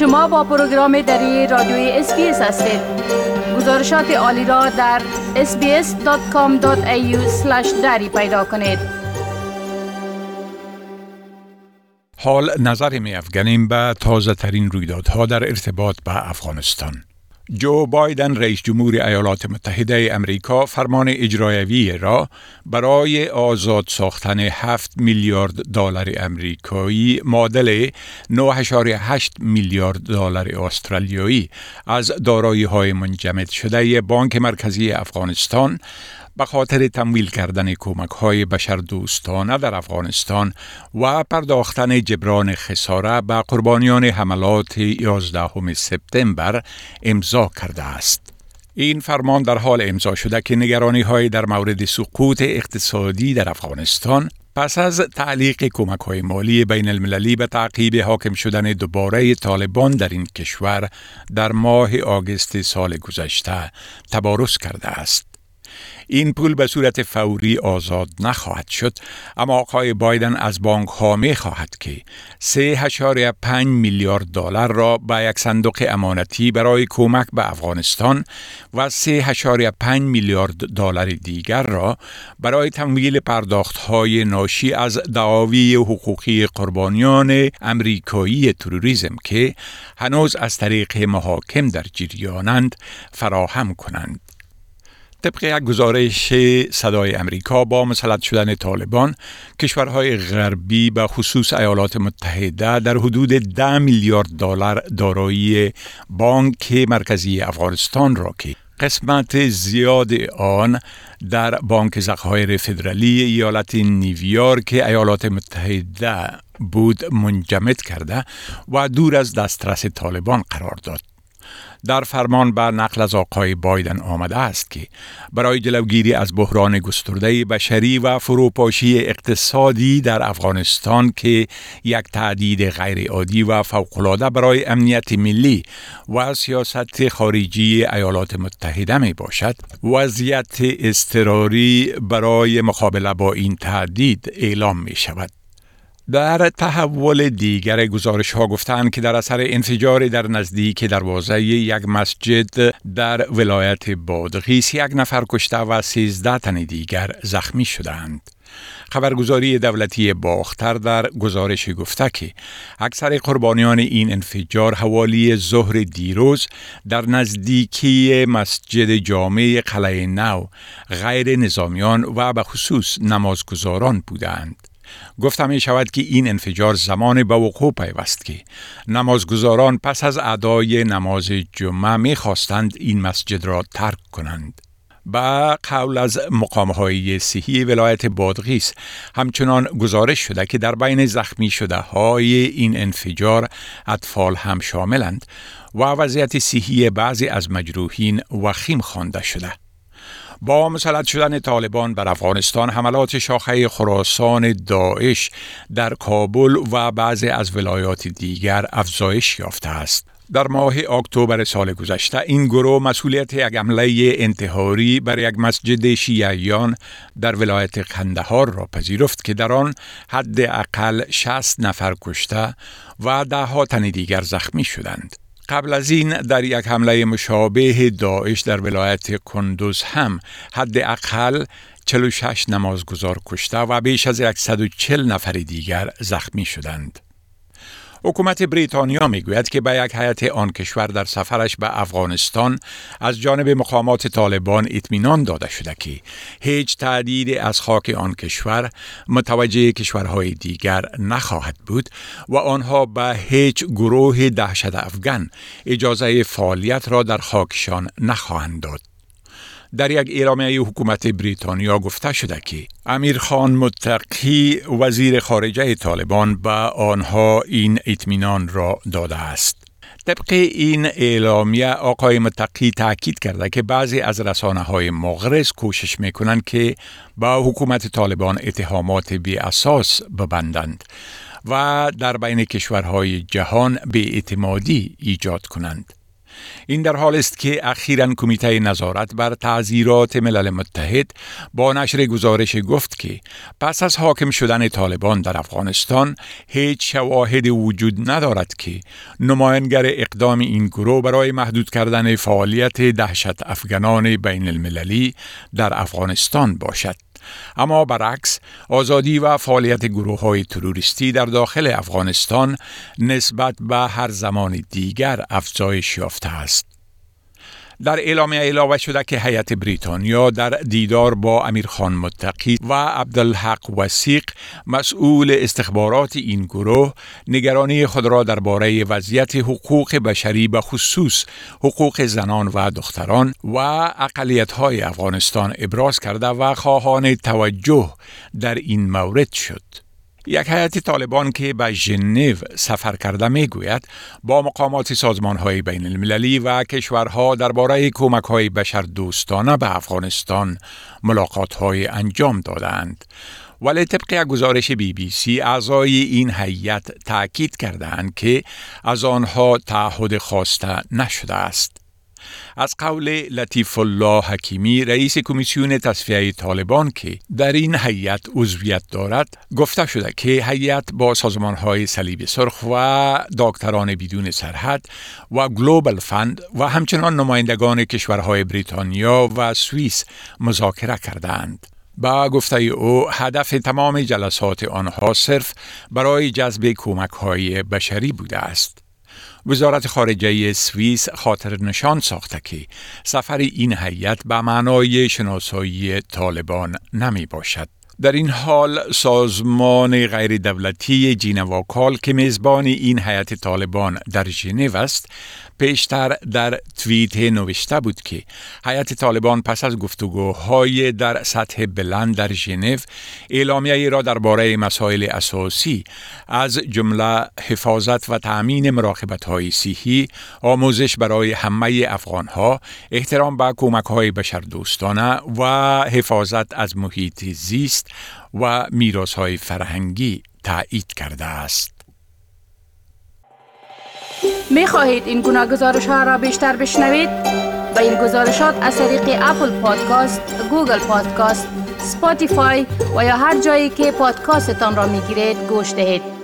شما با پروگرام دری رادیوی SBS هستید. گزارشات عالی را در sbs.com.au دری پیدا کنید. حال نظر می افگنیم به تازه ترین رویدادها در ارتباط به افغانستان. جو بایدن رئیس جمهور ایالات متحده امریکا فرمان اجرایوی را برای آزاد ساختن 7 میلیارد دلار امریکایی معادل 9.8 میلیارد دلار استرالیایی از دارایی های منجمد شده بانک مرکزی افغانستان به خاطر تمویل کردن کمک های بشردوستانه در افغانستان و پرداختن جبران خساره به قربانیان حملات 11 سپتامبر امضا کرده است. این فرمان در حال امضا شده که نگرانی های در مورد سقوط اقتصادی در افغانستان پس از تعلیق کمک های مالی بین المللی به تعقیب حاکم شدن دوباره طالبان در این کشور در ماه آگست سال گذشته تبارز کرده است. این پول به صورت فوری آزاد نخواهد شد اما آقای بایدن از بانک ها می خواهد که 3.5 میلیارد دلار را به یک صندوق امانتی برای کمک به افغانستان و 3.5 میلیارد دلار دیگر را برای تمویل پرداخت های ناشی از دعاوی حقوقی قربانیان امریکایی تروریسم که هنوز از طریق محاکم در جریانند فراهم کنند. طبق یک گزارش صدای امریکا با مسلط شدن طالبان کشورهای غربی به خصوص ایالات متحده در حدود 10 میلیارد دلار دارایی بانک مرکزی افغانستان را که قسمت زیاد آن در بانک ذخایر فدرالی ایالت نیویورک ایالات متحده بود منجمد کرده و دور از دسترس طالبان قرار داد. در فرمان بر نقل از آقای بایدن آمده است که برای جلوگیری از بحران گسترده بشری و فروپاشی اقتصادی در افغانستان که یک تعدید غیرعادی و فوقالعاده برای امنیت ملی و سیاست خارجی ایالات متحده می باشد وضعیت اضطراری برای مقابله با این تهدید اعلام می شود در تحول دیگر گزارش ها گفتند که در اثر انفجار در نزدیک دروازه یک مسجد در ولایت بادغیس یک نفر کشته و 13 تن دیگر زخمی شدند. خبرگزاری دولتی باختر در گزارش گفته که اکثر قربانیان این انفجار حوالی ظهر دیروز در نزدیکی مسجد جامع قلعه نو غیر نظامیان و به خصوص نمازگزاران بودند. گفتم می شود که این انفجار زمان به وقوع پیوست که نمازگزاران پس از ادای نماز جمعه می خواستند این مسجد را ترک کنند. با قول از های صحی ولایت بادغیس همچنان گزارش شده که در بین زخمی شده های این انفجار اطفال هم شاملند و وضعیت صحی بعضی از مجروحین وخیم خوانده شده. با مسلط شدن طالبان بر افغانستان حملات شاخه خراسان داعش در کابل و بعضی از ولایات دیگر افزایش یافته است. در ماه اکتبر سال گذشته این گروه مسئولیت یک حمله انتحاری بر یک مسجد شیعیان در ولایت قندهار را پذیرفت که در آن حد اقل 60 نفر کشته و ده ها تن دیگر زخمی شدند. قبل از این در یک حمله مشابه داعش در ولایت کندوز هم حداقل 46 نمازگزار کشته و بیش از 140 نفر دیگر زخمی شدند. حکومت بریتانیا می‌گوید که به یک هیئت آن کشور در سفرش به افغانستان از جانب مقامات طالبان اطمینان داده شده که هیچ تعدید از خاک آن کشور متوجه کشورهای دیگر نخواهد بود و آنها به هیچ گروه دهشت افغان اجازه فعالیت را در خاکشان نخواهند داد. در یک اعلامیه حکومت بریتانیا گفته شده که امیر خان متقی وزیر خارجه طالبان به آنها این اطمینان را داده است. طبق این اعلامیه آقای متقی تاکید کرده که بعضی از رسانه های مغرض کوشش می‌کنند که با حکومت طالبان اتهامات بی اساس ببندند و در بین کشورهای جهان به اعتمادی ایجاد کنند. این در حال است که اخیرا کمیته نظارت بر تعذیرات ملل متحد با نشر گزارش گفت که پس از حاکم شدن طالبان در افغانستان هیچ شواهد وجود ندارد که نماینگر اقدام این گروه برای محدود کردن فعالیت دهشت افغانان بین المللی در افغانستان باشد. اما برعکس آزادی و فعالیت گروه های تروریستی در داخل افغانستان نسبت به هر زمان دیگر افزایش یافته است. در اعلامیه علاوه شده که هیئت بریتانیا در دیدار با امیرخان متقی و عبدالحق وسیق مسئول استخبارات این گروه نگرانی خود را درباره وضعیت حقوق بشری به خصوص حقوق زنان و دختران و اقلیت های افغانستان ابراز کرده و خواهان توجه در این مورد شد. یک هیئت طالبان که به ژنو سفر کرده می گوید با مقامات سازمان های بین المللی و کشورها درباره کمک های بشر دوستانه به افغانستان ملاقات های انجام دادند. ولی طبق گزارش بی بی سی اعضای این هیئت تاکید کردند که از آنها تعهد خواسته نشده است. از قول لطیف الله حکیمی رئیس کمیسیون تصفیه طالبان که در این هیئت عضویت دارد گفته شده که هیئت با سازمان های صلیب سرخ و دکتران بدون سرحد و گلوبال فند و همچنان نمایندگان کشورهای بریتانیا و سوئیس مذاکره کردند. با گفته او هدف تمام جلسات آنها صرف برای جذب کمک های بشری بوده است. وزارت خارجه سوئیس خاطر نشان ساخته که سفر این هیئت به معنای شناسایی طالبان نمی باشد. در این حال سازمان غیر دولتی جینواکال که میزبان این هیئت طالبان در ژنو است پیشتر در توییت نوشته بود که هیئت طالبان پس از گفتگوهای در سطح بلند در ژنو اعلامیه را درباره مسائل اساسی از جمله حفاظت و تأمین مراقبت های صحی، آموزش برای همه افغان ها، احترام به کمک های بشردوستانه و حفاظت از محیط زیست و میراث های فرهنگی تایید کرده است. می خواهید این گونه گزارش ها را بیشتر بشنوید؟ به این گزارشات از طریق Apple Podcast، Google Podcast، Spotify و یا هر جایی که پادکاستتان را می گیرید گوش دهید.